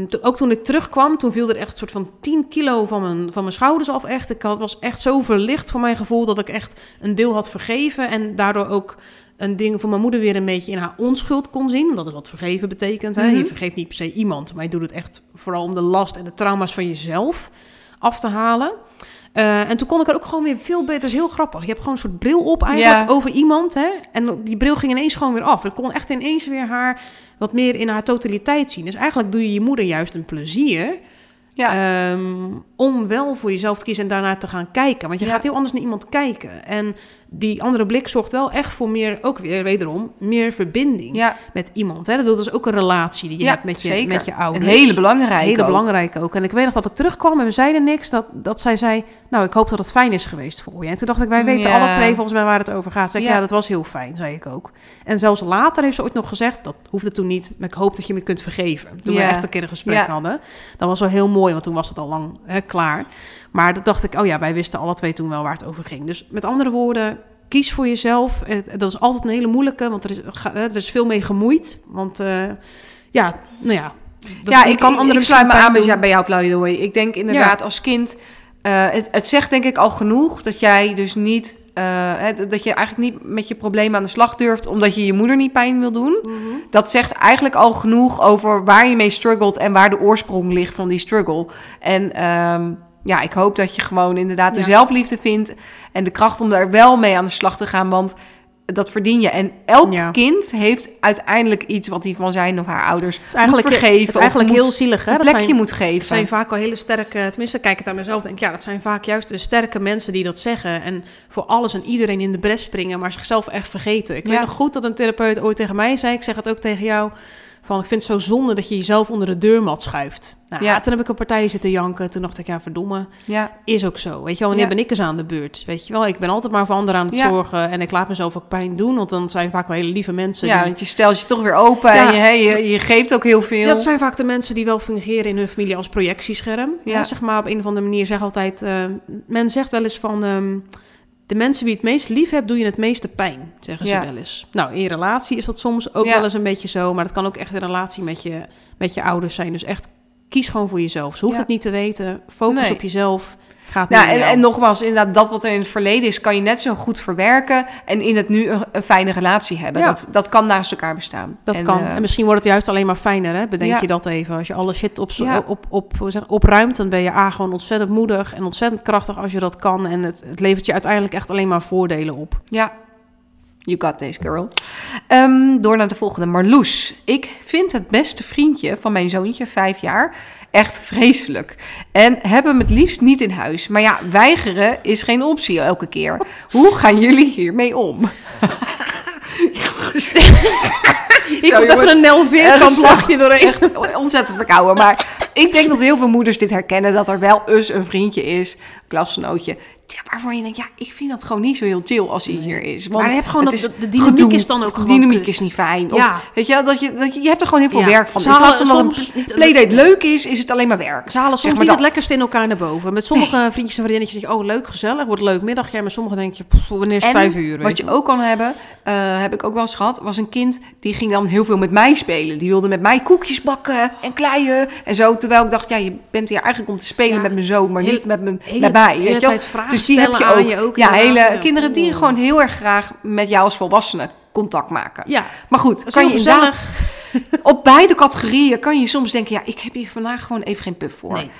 to- ook toen ik terugkwam, toen viel er echt een soort van 10 kilo van mijn, van mijn schouders af. Echt. Ik had, was echt zo verlicht voor mijn gevoel dat ik echt een deel had vergeven. En daardoor ook een ding van mijn moeder weer een beetje in haar onschuld kon zien. Dat is wat vergeven betekent. Hè? Mhm. Je vergeeft niet per se iemand, maar je doet het echt vooral om de last en de trauma's van jezelf af te halen. Eh, en toen kon ik er ook gewoon weer veel beter. Dat is heel grappig. Je hebt gewoon een soort bril op eigenlijk Ja. over iemand. Hè? En die bril ging ineens gewoon weer af. Ik kon echt ineens weer haar wat meer in haar totaliteit zien. Dus eigenlijk doe je je moeder juist een plezier. ja. Ehm, om wel voor jezelf te kiezen en daarnaar te gaan kijken. Want je Ja. gaat heel anders naar iemand kijken. En die andere blik zorgt wel echt voor meer, ook weer wederom, meer verbinding ja. met iemand. Hè? Dat is ook een relatie die je Ja, hebt met je, zeker. met je Een ouders. hele belangrijke. Hele ook. belangrijke ook. En ik weet nog dat ik terugkwam en we zeiden niks. Dat, dat zij zei, nou, ik hoop dat het fijn is geweest voor je. En toen dacht ik, wij weten Ja. alle twee volgens mij waar het over gaat. Zei ik, Ja. dat was heel fijn, zei ik ook. En zelfs later heeft ze ooit nog gezegd, dat hoefde toen niet, maar ik hoop dat je me kunt vergeven. Toen we echt een keer een gesprek hadden. Dat was wel heel mooi, want toen was het al lang hè, klaar. Maar dat dacht ik, oh ja, wij wisten alle twee toen wel waar het over ging. Dus met andere woorden, kies voor jezelf. Dat is altijd een hele moeilijke, want er is, er is veel mee gemoeid. Want eh, ja, nou ja. dat- ja, ik, kan ik, anderen ik sluit me aan bij, jou- bij pleidooi. Ik denk inderdaad als kind... eh, het, het zegt denk ik al genoeg dat jij dus niet... eh, dat je eigenlijk niet met je probleem aan de slag durft... omdat je je moeder niet pijn wil doen. doen. Mhm. Dat zegt eigenlijk al genoeg over waar je mee struggelt... en waar de oorsprong ligt van die struggle. En ehm, ja, ik hoop dat je gewoon inderdaad de Ja. zelfliefde vindt... en de kracht om daar wel mee aan de slag te gaan... want dat verdien je. En elk Ja. kind heeft uiteindelijk iets... wat hij van zijn of haar ouders Het is eigenlijk, moet vergeven. het is eigenlijk heel zielig. Hè? een Dat plekje zijn, moet geven. Het zijn vaak al hele sterke, tenminste kijk het aan mezelf, denk ik, ja, dat zijn vaak juist de sterke mensen die dat zeggen en voor alles en iedereen in de bres springen, maar zichzelf echt vergeten. Ik Ja. weet nog goed dat een therapeut ooit tegen mij zei, ik zeg het ook tegen jou, van ik vind het zo zonde dat je jezelf onder de deurmat schuift. Nou, Ja. toen heb ik een partij zitten janken, toen dacht ik, ja verdomme, Ja, is ook zo. Weet je wel, wanneer Ja. ben ik eens aan de beurt? Weet je wel, ik ben altijd maar voor anderen aan het zorgen en ik laat mezelf ook pijn doen, want dan zijn vaak wel hele lieve mensen ja die... want je stelt je toch weer open Ja. en je, je, je geeft ook heel veel. Dat zijn vaak de mensen die wel fungeren in hun familie als projectiescherm. Ja. Zeg maar op een of andere manier zeg altijd... eh, men zegt wel eens van... ehm, de mensen wie het meest lief hebt, doe je het meeste pijn, zeggen Ja. ze wel eens. Nou, in relatie is dat soms ook Ja. wel eens een beetje zo... maar dat kan ook echt in relatie met je, met je ouders zijn. Dus echt, kies gewoon voor jezelf. Ze hoeft Ja. het niet te weten. Focus Nee. op jezelf. Het gaat Nou, en, en nogmaals, inderdaad, dat wat er in het verleden is, kan je net zo goed verwerken en in het nu een, een fijne relatie hebben. Ja. Dat, dat kan naast elkaar bestaan. Dat En, kan. eh, en misschien wordt het juist alleen maar fijner, hè? Bedenk Ja. je dat even. Als je alle shit op, Ja. op, op, zeg, opruimt, dan ben je A, gewoon ontzettend moedig en ontzettend krachtig als je dat kan. En het, het levert je uiteindelijk echt alleen maar voordelen op. Ja. You got this, girl. Ehm, door naar de volgende. Marloes. Ik vind het beste vriendje van mijn zoontje, vijf jaar, echt vreselijk. En heb hem het liefst niet in huis. Maar ja, weigeren is geen optie elke keer. Hoe gaan jullie hiermee om? Zo, komt jongens. even een Nel Er Veerkamp lachje doorheen. Echt ontzettend verkouden. Maar ik denk dat heel veel moeders dit herkennen. Dat er wel eens een vriendje is, klasgenootje. Waarvan je denkt, ja, ik vind dat gewoon niet zo heel chill als hij hier is. Want Maar je hebt gewoon dat- is de dynamiek is dan ook de gewoon dynamiek kut. is niet fijn. Of, Ja. Weet je, dat je, dat je, je hebt er gewoon heel veel Ja. werk van. Ze In plaats halen van dat soms een playdate leuk is, is het alleen maar werk. Ze halen Zeg soms maar niet dat. het lekkerste in elkaar naar boven. Met sommige vriendjes en vriendinnetjes denk je, oh leuk, gezellig, wordt leuk middagje. Met sommigen denk je, pff, wanneer is het vijf uur? wat je ook kan hebben, eh, heb ik ook wel eens gehad, was een kind die ging dan heel veel met mij spelen. Die wilde met mij koekjes bakken en kleien en zo. Terwijl ik dacht, ja, je bent hier eigenlijk om te spelen Ja. met mijn zoon, maar niet met, mij. hele weet je wel? Dus die heb je ook. aan je ook, ja, hele Ja. kinderen die Oeh. gewoon heel erg graag met jou als volwassene contact maken. Ja, Maar goed, kan je inderdaad op beide categorieën kan je soms denken, ja, ik heb hier vandaag gewoon even geen puff voor. Nee.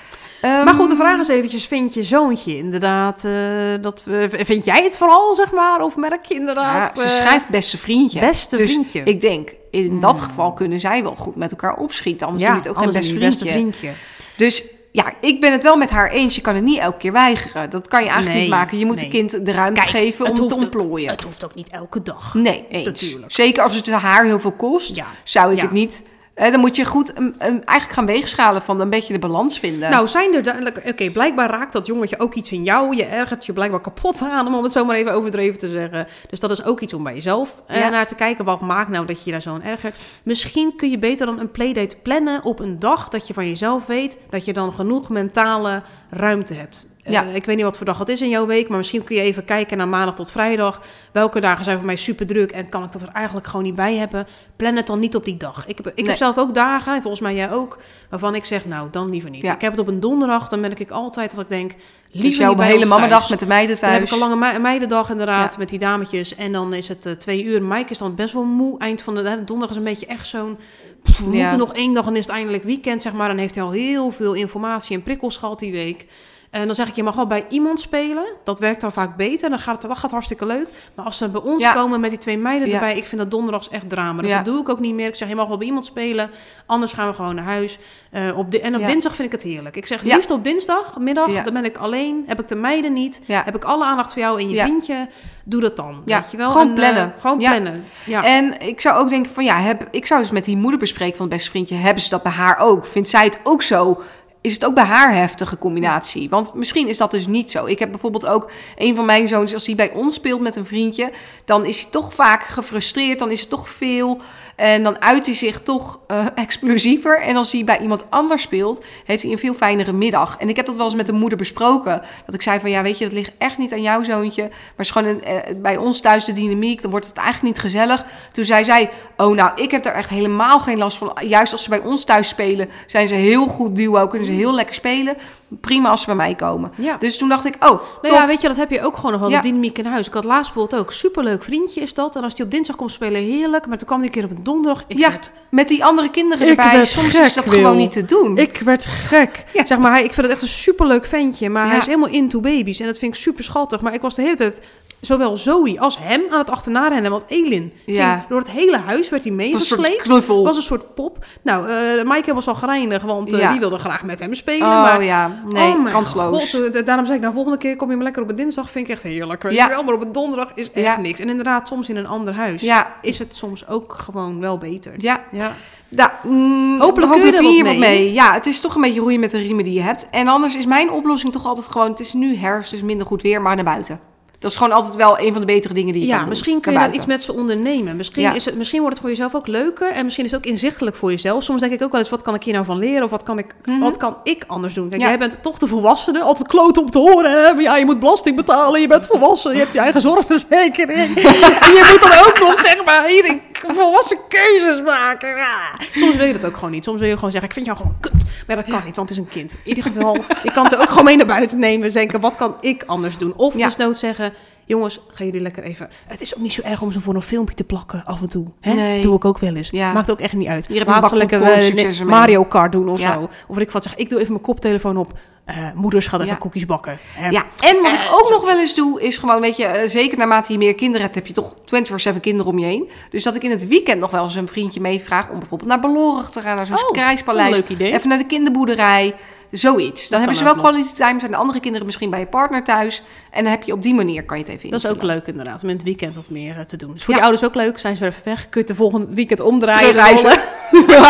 Ehm, Maar goed, de vraag is eventjes, vind je zoontje inderdaad, eh, dat, vind jij het vooral, zeg maar? Of merk je Ja, inderdaad... ze eh, schrijft beste vriendje. beste dus vriendje. Ik denk, in dat geval kunnen zij wel goed met elkaar opschieten. Anders doe je het ook geen je vriendje. beste vriendje. Dus ja, ik ben het wel met haar eens. Je kan het niet elke keer weigeren. Dat kan je eigenlijk Nee, niet maken. Je moet nee. het kind de ruimte Kijk, geven om te ook- ontplooien. Het hoeft ook niet elke dag. Nee, eens. Natuurlijk. Zeker als het haar heel veel kost, Ja. zou ik Ja. het niet... eh, dan moet je goed um, um, eigenlijk gaan weegschalen van een beetje de balans vinden. Nou, zijn er duidelijk... Oké, blijkbaar raakt dat jongetje ook iets in jou. Je ergert je blijkbaar kapot aan om het zo maar even overdreven te zeggen. Dus dat is ook iets om bij jezelf eh, naar te kijken. Wat maakt nou dat je je daar zo aan ergert? Misschien kun je beter dan een playdate plannen op een dag dat je van jezelf weet dat je dan genoeg mentale ruimte hebt. Eh, Ja. ik weet niet wat voor dag het is in jouw week, maar misschien kun je even kijken naar maandag tot vrijdag. Welke dagen zijn voor mij super druk en kan ik dat er eigenlijk gewoon niet bij hebben? Plan het dan niet op die dag. Ik heb, ik Nee. heb zelf ook dagen, en volgens mij jij ook, waarvan ik zeg, nou dan liever niet. Ja. Ik heb het op een donderdag, dan ben ik altijd dat ik denk, liever dus jouw niet bij hele thuis. met de meiden Dan thuis. heb ik een lange me- meidendag inderdaad, Ja. met die dametjes. En dan is het eh, twee uur. Mike is dan best wel moe. Eind van de, hè, donderdag is een beetje echt zo'n... we moeten nog één dag en is het eindelijk weekend, zeg maar. Dan heeft hij al heel veel informatie en prikkels gehad die week. En dan zeg ik, je mag wel bij iemand spelen. Dat werkt dan vaak beter. Dan gaat het dat gaat hartstikke leuk. Maar als ze bij ons Ja. komen met die twee meiden Ja. erbij... ik vind dat donderdags echt drama. Dus Ja. dat doe ik ook niet meer. Ik zeg, je mag wel bij iemand spelen. Anders gaan we gewoon naar huis. Eh, op di- en op dinsdag vind ik het heerlijk. Ik zeg, liefst op dinsdagmiddag. Dan ben ik alleen. Heb ik de meiden niet. Heb ik alle aandacht voor jou en je vriendje. Doe dat dan. Ja, Weet je wel? gewoon En, eh, plannen. gewoon plannen. Ja. En ik zou ook denken van ja, heb, ik zou dus met die moeder bespreken van het beste vriendje, hebben ze dat bij haar ook? Vindt zij het ook zo? Is het ook bij haar heftige combinatie? Want misschien is dat dus niet zo. Ik heb bijvoorbeeld ook een van mijn zoons, als hij bij ons speelt met een vriendje, dan is hij toch vaak gefrustreerd, dan is het toch veel. En dan uit hij zich toch eh, explosiever. En als hij bij iemand anders speelt, heeft hij een veel fijnere middag. En ik heb dat wel eens met de moeder besproken. Dat ik zei van, ja, weet je, dat ligt echt niet aan jouw zoontje. Maar het is gewoon een, eh, bij ons thuis de dynamiek. Dan wordt het eigenlijk niet gezellig. Toen zei zij, oh nou, ik heb er echt helemaal geen last van. Juist als ze bij ons thuis spelen, zijn ze heel goed duo. Kunnen ze heel lekker spelen. Prima als ze bij mij komen. Ja. Dus toen dacht ik, oh, top. Nou ja, weet je, dat heb je ook gewoon nog wel, Ja. de dynamiek in huis. Ik had laatst bijvoorbeeld ook, superleuk vriendje is dat. En als die op dinsdag komt spelen, heerlijk. Maar toen kwam die keer op een donderdag. Ik ja, werd, met die andere kinderen Ik erbij. Soms gek, is dat Wil. gewoon niet te doen. ik werd gek. Ja. Zeg maar, hij, ik vind het echt een superleuk ventje. Maar hij is helemaal into baby's. En dat vind ik super schattig. Maar ik was de hele tijd, zowel Zoe als hem, aan het achterna rennen. Want Elin Ja. ging door het hele huis werd hij Het was een soort meegesleept. knuffel. was een soort pop. Nou, eh Mike was al gereinig, want eh, Ja. die wilde graag met hem spelen. Oh maar ja, nee, oh kansloos. God, eh, daarom zei ik, nou, volgende keer kom je maar lekker op een dinsdag. Vind ik echt heerlijk. Weet Ja. wel, maar op een donderdag is echt niks. En inderdaad, soms in een ander huis is het soms ook gewoon wel beter. ja. Ja. Nou, mm, Hopelijk kun je er wat mee. Ja, het is toch een beetje roeien met de riemen die je hebt. En anders is mijn oplossing toch altijd gewoon... het is nu herfst, dus minder goed weer, maar naar buiten. Dat is gewoon altijd wel een van de betere dingen die je Ja, kan doen. misschien kun je iets met ze ondernemen. Misschien, Ja. is het, misschien wordt het voor jezelf ook leuker. En misschien is het ook inzichtelijk voor jezelf. Soms denk ik ook wel eens, wat kan ik hier nou van leren? Of wat kan ik, Mhm. wat kan ik anders doen? Kijk, Ja. jij bent toch de volwassene. Altijd kloot om te horen. Hè? Maar ja, je moet belasting betalen. Je bent volwassen. Je hebt je eigen zorgverzekering. en je moet dan ook nog, zeg maar, hier volwassen keuzes maken. Ja. Soms wil je dat ook gewoon niet. Soms wil je gewoon zeggen, ik vind jou gewoon kut. Maar dat kan niet, want het is een kind. In ieder geval, ik kan het er ook gewoon mee naar buiten nemen. En denken, wat kan ik anders doen? Of Ja. desnoods zeggen... Jongens, gaan jullie lekker even... Het is ook niet zo erg om ze voor een filmpje te plakken af en toe. Hè? Nee. Doe ik ook wel eens. Ja. Maakt ook echt niet uit. Hier Laat ze lekker eh. Mario Kart doen of Ja. zo. Of ik wat zeg, ik doe even mijn koptelefoon op. eh, moeders gaat even Ja. koekjes bakken. Hè. Ja, en wat ik Eh, ook nog wel eens doe, is gewoon, weet je, eh, zeker naarmate je meer kinderen hebt, heb je toch 24-7 kinderen om je heen. Dus dat ik in het weekend nog wel eens een vriendje meevraag om bijvoorbeeld naar Belorig te gaan, naar zo'n Oh, krijgspaleis. een leuk idee. Even naar de kinderboerderij, zoiets. Dan hebben ze wel quality time, zijn de andere kinderen misschien bij je partner thuis. En dan heb je op die manier, kan je het even Dat is ook invullen. leuk inderdaad, om in het weekend wat meer te doen. Dus voor Ja. die ouders ook leuk, zijn ze weer even weg. Kun je het de volgende weekend omdraaien. Terugreizen. rollen.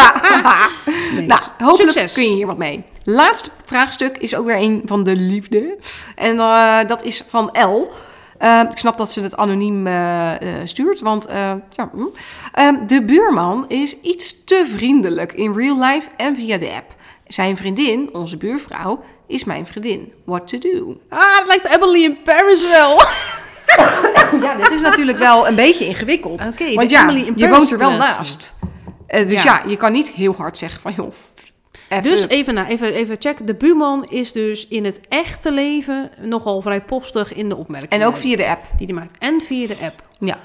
nou, dus hopelijk succes. kun je hier wat mee. Laatste vraagstuk is ook weer een van de liefde. En eh, dat is van L. Eh, ik snap dat ze het anoniem eh, eh, stuurt, want ja, hm. Ehm, de buurman is iets te vriendelijk in real life en via de app. Zijn vriendin, onze buurvrouw, is mijn vriendin. What to do? Ah, dat lijkt Emily in Paris wel. Ja, dit is natuurlijk wel een beetje ingewikkeld. Oké, want ja, Emily in je woont er wel naast. Dus Ja. ja. je kan niet heel hard zeggen van joh. Even- Dus even, nou, even, even check. De buurman is dus in het echte leven nogal vrij postig in de opmerkingen. en ook via de app. Die hij maakt. En via de app. Ja.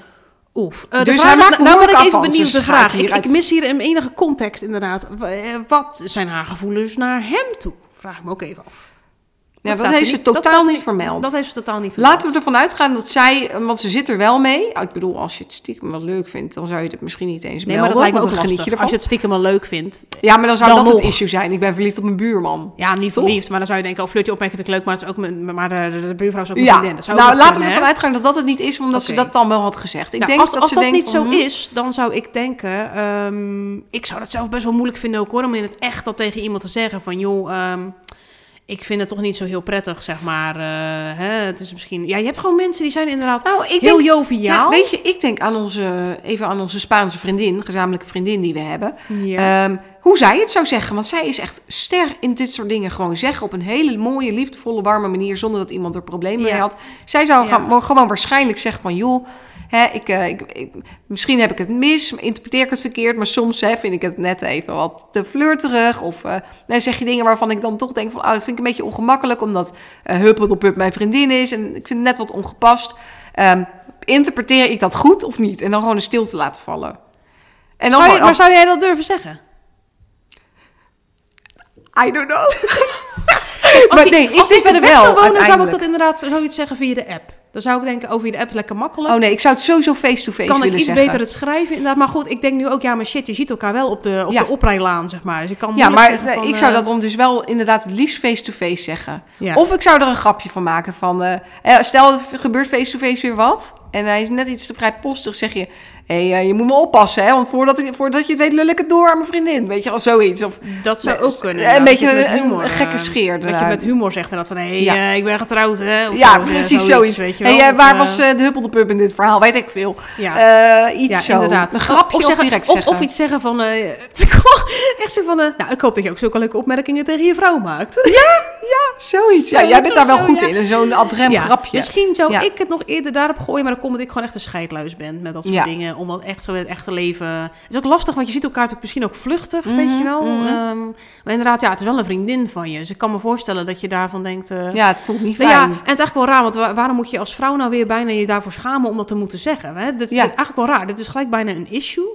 Oef. Eh, Dus vraag- hij maakt nou, nou ben ik even benieuwd de ik vraag. Ik, mis hier een enige context inderdaad. Eh, Wat zijn haar gevoelens naar hem toe? Vraag ik me ook even af. Ja, dat, heeft ze dat totaal niet vermeld. Dat heeft ze totaal niet vermeld. Laten we ervan uitgaan dat zij, want ze zit er wel mee. Ah, Ik bedoel, als je het stiekem wel leuk vindt, dan zou je het misschien niet eens Nee, maar melden. dat lijkt me ook lastig. je. Als je het stiekem wel leuk vindt. Ja, maar dan zou dan dat het issue zijn. Ik ben verliefd op mijn buurman. Ja, niet verliefd. Maar dan zou je denken, oh, flirtje opmerking vind ik leuk. Maar, het is ook mijn, maar de, de, buurvrouw is ook mijn Ja, vriendin. Dat zou nou laten we ervan uitgaan dat dat het niet is, omdat ze dat dan wel had gezegd. Ik Nou, denk als dat als ze dat denkt niet van, zo hm, is, dan zou ik denken... ehm, ik zou dat zelf best wel moeilijk vinden ook hoor. Om in het echt al tegen iemand te zeggen van... joh, ehm, ik vind het toch niet zo heel prettig, zeg maar. eh, hè, het is misschien... Ja, je hebt gewoon mensen die zijn inderdaad Nou, ik heel denk, joviaal. ja, weet je, ik denk aan onze, even aan onze Spaanse vriendin, gezamenlijke vriendin die we hebben. Ja. Ehm, hoe zij het zou zeggen. Want zij is echt ster in dit soort dingen. Gewoon zeggen op een hele mooie, liefdevolle, warme manier. Zonder dat iemand er problemen mee had. Zij zou gaan- gewoon waarschijnlijk zeggen van... joh, hè, ik, eh, ik, ik- misschien heb ik het mis. Interpreteer ik het verkeerd. Maar soms hè, vind ik het net even wat te flirterig. Of dan zeg je dingen waarvan ik dan toch denk van... Oh, dat vind ik een beetje ongemakkelijk. Omdat uh, Huppelpup mijn vriendin is. En ik vind het net wat ongepast. Ehm, interpreteer ik dat goed of niet? En dan gewoon een stilte laten vallen. En dan zou je, maar zou jij dat durven zeggen? I don't know. Als maar die, nee, ik als die denk verder weg zou wonen, zou ik dat inderdaad zoiets zeggen via de app. Dan zou ik denken, oh, via de app lekker makkelijk. Oh nee, ik zou het sowieso face-to-face kan ik willen iets zeggen. beter het schrijven inderdaad. Maar goed, ik denk nu ook, ja, maar shit, je ziet elkaar wel op de, op Ja. de oprijlaan, zeg maar. Dus ik kan Ja, maar zeggen eh, van, ik zou eh, dat dan dus wel inderdaad het liefst face-to-face zeggen. Ja. Of ik zou er een grapje van maken van... eh, stel, er gebeurt face-to-face weer wat... en hij is net iets te vrijpostig, zeg je... hé, hey, eh, je moet me oppassen, hè? Want voordat, ik, voordat je het weet, lul ik het door aan mijn vriendin. Weet je wel, zoiets. Of Dat zou ook kunnen. een inderdaad. beetje Dat een- humor, een gekke eh, scheer Dat je met humor zegt inderdaad van, hé, hey, Ja. eh, ik ben getrouwd, hè. Of ja, zo, precies zoiets. Weet je hey, wel. waar was eh, eh, de huppelde in dit verhaal? Weet ik veel. ja. Iets ja, zo. inderdaad. Een grapje of, zeggen, direct zeggen. of iets zeggen van... echt zo van... nou, ik hoop dat je ook zulke leuke opmerkingen tegen je vrouw maakt. Zoiets. Ja, Zoiets jij bent daar wel goed ja. in. Zo'n adrem Ja, grapje. Misschien zou Ja. ik het nog eerder daarop gooien, maar dan dat ik gewoon echt een scheidluis ben met dat soort Ja. Omdat echt zo in het echte leven. Het is ook lastig, want je ziet elkaar natuurlijk misschien ook vluchtig, Mhm, weet je wel. mhm. Ehm, maar inderdaad, ja, het is wel een vriendin van je. Dus ik kan me voorstellen dat je daarvan denkt. eh, Ja, het voelt niet nou fijn. ja, en het is eigenlijk wel raar, want wa- waarom moet je als vrouw nou weer bijna je daarvoor schamen om dat te moeten zeggen? Hè? Dat, Ja. is eigenlijk wel raar. Dit is gelijk bijna een issue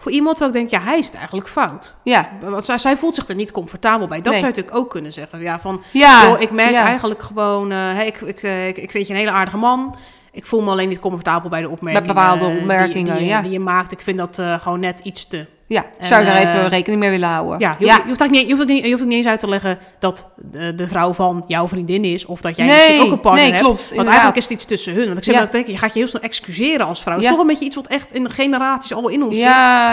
voor iemand terwijl ik denk, ja, hij is het eigenlijk fout. Ja, Want zij, zij voelt zich er niet comfortabel bij. Dat Nee. zou je natuurlijk ook kunnen zeggen. Ja, van, ja. Joh, ik merk ja. eigenlijk gewoon, eh, hè, ik, ik, eh, ik, ik vind je een hele aardige man. Ik voel me alleen niet comfortabel bij de opmerkingen. bepaalde eh, die- opmerkingen, die, je- ja. die je maakt. Ik vind dat eh, gewoon net iets te. Ja, En, zou je daar eh, even rekening mee willen houden? Ja, je, hoeft, je, hoeft niet, je, hoeft niet, je hoeft ook niet eens uit te leggen dat de, de vrouw van jouw vriendin is. Of dat jij Nee, misschien ook een partner nee, hebt. klopt, Want inderdaad. eigenlijk is het iets tussen hun. Want ik zeg Ja. je, gaat je heel snel excuseren als vrouw. Het is toch een beetje iets wat echt in de generaties al in ons zit. Je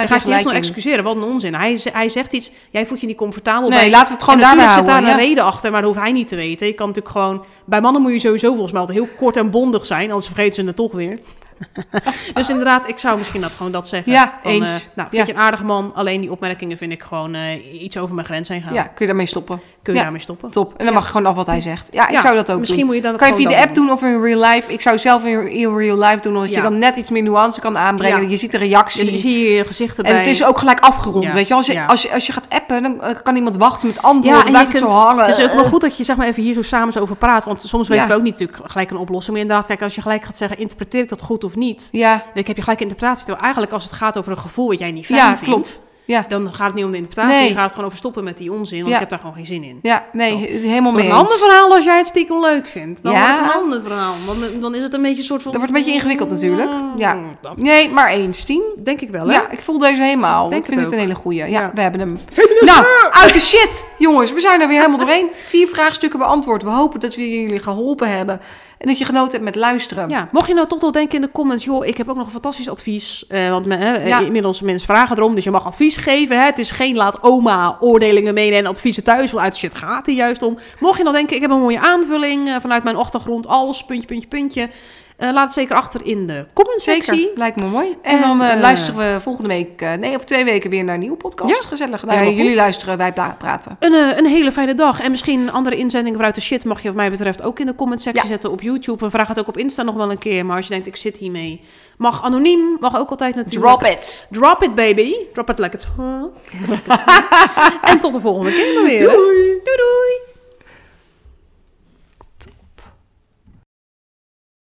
gaat je heel snel excuseren. Wat een onzin. Hij, hij zegt iets, jij voelt je niet comfortabel Nee, bij. laten we het gewoon en natuurlijk zit daar een reden achter, maar dat hoeft hij niet te weten. Je kan natuurlijk gewoon... Bij mannen moet je sowieso volgens mij altijd heel kort en bondig zijn, anders vergeten ze het toch weer. dus inderdaad, ik zou misschien dat gewoon dat zeggen. Ja, Van, eens. eh, nou, vind Ja. je een aardige man, alleen die opmerkingen vind ik gewoon eh, iets over mijn grens heen gaan. Ja, kun je daarmee stoppen. Kun je Ja. daarmee stoppen? Top. En dan mag je gewoon af wat hij zegt. Ja, ik zou dat ook Misschien doen. moet je dan Kan je via de dat app doen of in real life? Ik zou zelf in, in real life doen, omdat je dan net iets meer nuance kan aanbrengen. Je ziet de reactie. Dus je zie je je gezichten en bij... het is ook gelijk afgerond, weet je. Als je, als, je, als je gaat appen, dan eh, kan iemand wachten met antwoorden. Ja, en blijft je het zo hangen. het is ook wel Eh, goed dat je zeg maar even hier zo samen zo over praat. Want soms weten we ook niet natuurlijk gelijk een oplossing. Maar inderdaad, kijk, als je gelijk gaat zeggen, interpreteer ik dat goed of niet? Ja, Dan heb je gelijk interpretatie. Terwijl eigenlijk als het gaat over een gevoel wat jij niet fijn ja vindt... klopt. Ja. Dan gaat het niet om de interpretatie, Nee. je gaat het gewoon over stoppen met die onzin, want Ja. ik heb daar gewoon geen zin in. Ja, nee, Dat. helemaal mee een ander verhaal als jij het stiekem leuk vindt. Dan Ja. wordt het een ander verhaal. Dan, dan is het een beetje een soort van... Dat wordt een beetje ingewikkeld natuurlijk. Ja. Mm, Dat Nee, maar eens, tien. denk ik wel, hè? Ja, ik voel deze helemaal. Denk ik vind het het een hele goeie. Ja, Ja. we hebben hem. Nou, uit de shit, jongens. We zijn er weer helemaal doorheen. Vier vraagstukken beantwoord. We hopen dat we jullie geholpen hebben. En dat je genoten hebt met luisteren. Ja, mocht je nou toch nog denken in de comments, joh, ik heb ook nog een fantastisch advies. Eh, want me- Ja. inmiddels mensen vragen erom, dus je mag advies geven. Hè? Het is geen laat oma oordelingen meenemen en adviezen thuis, want uit de shit gaat het juist om. Mocht je nou denken, ik heb een mooie aanvulling eh, vanuit mijn achtergrond als, puntje, puntje, puntje. Eh, laat het zeker achter in de comment sectie. Zeker, lijkt me mooi. En, En, dan eh, eh, luisteren we volgende week, nee, of twee weken weer naar een nieuwe podcast. Ja, Gezellig. Nou, jullie goed. luisteren, wij praten. Een, een hele fijne dag. En misschien andere inzendingen vanuit de shit mag je wat mij betreft ook in de comment sectie Ja. zetten op YouTube. En vraag het ook op Insta nog wel een keer. Maar als je denkt, ik zit hiermee. Mag anoniem, mag ook altijd natuurlijk. Drop it. Drop it, baby. Drop it like it's hot. en tot de volgende keer maar weer. Doei doei.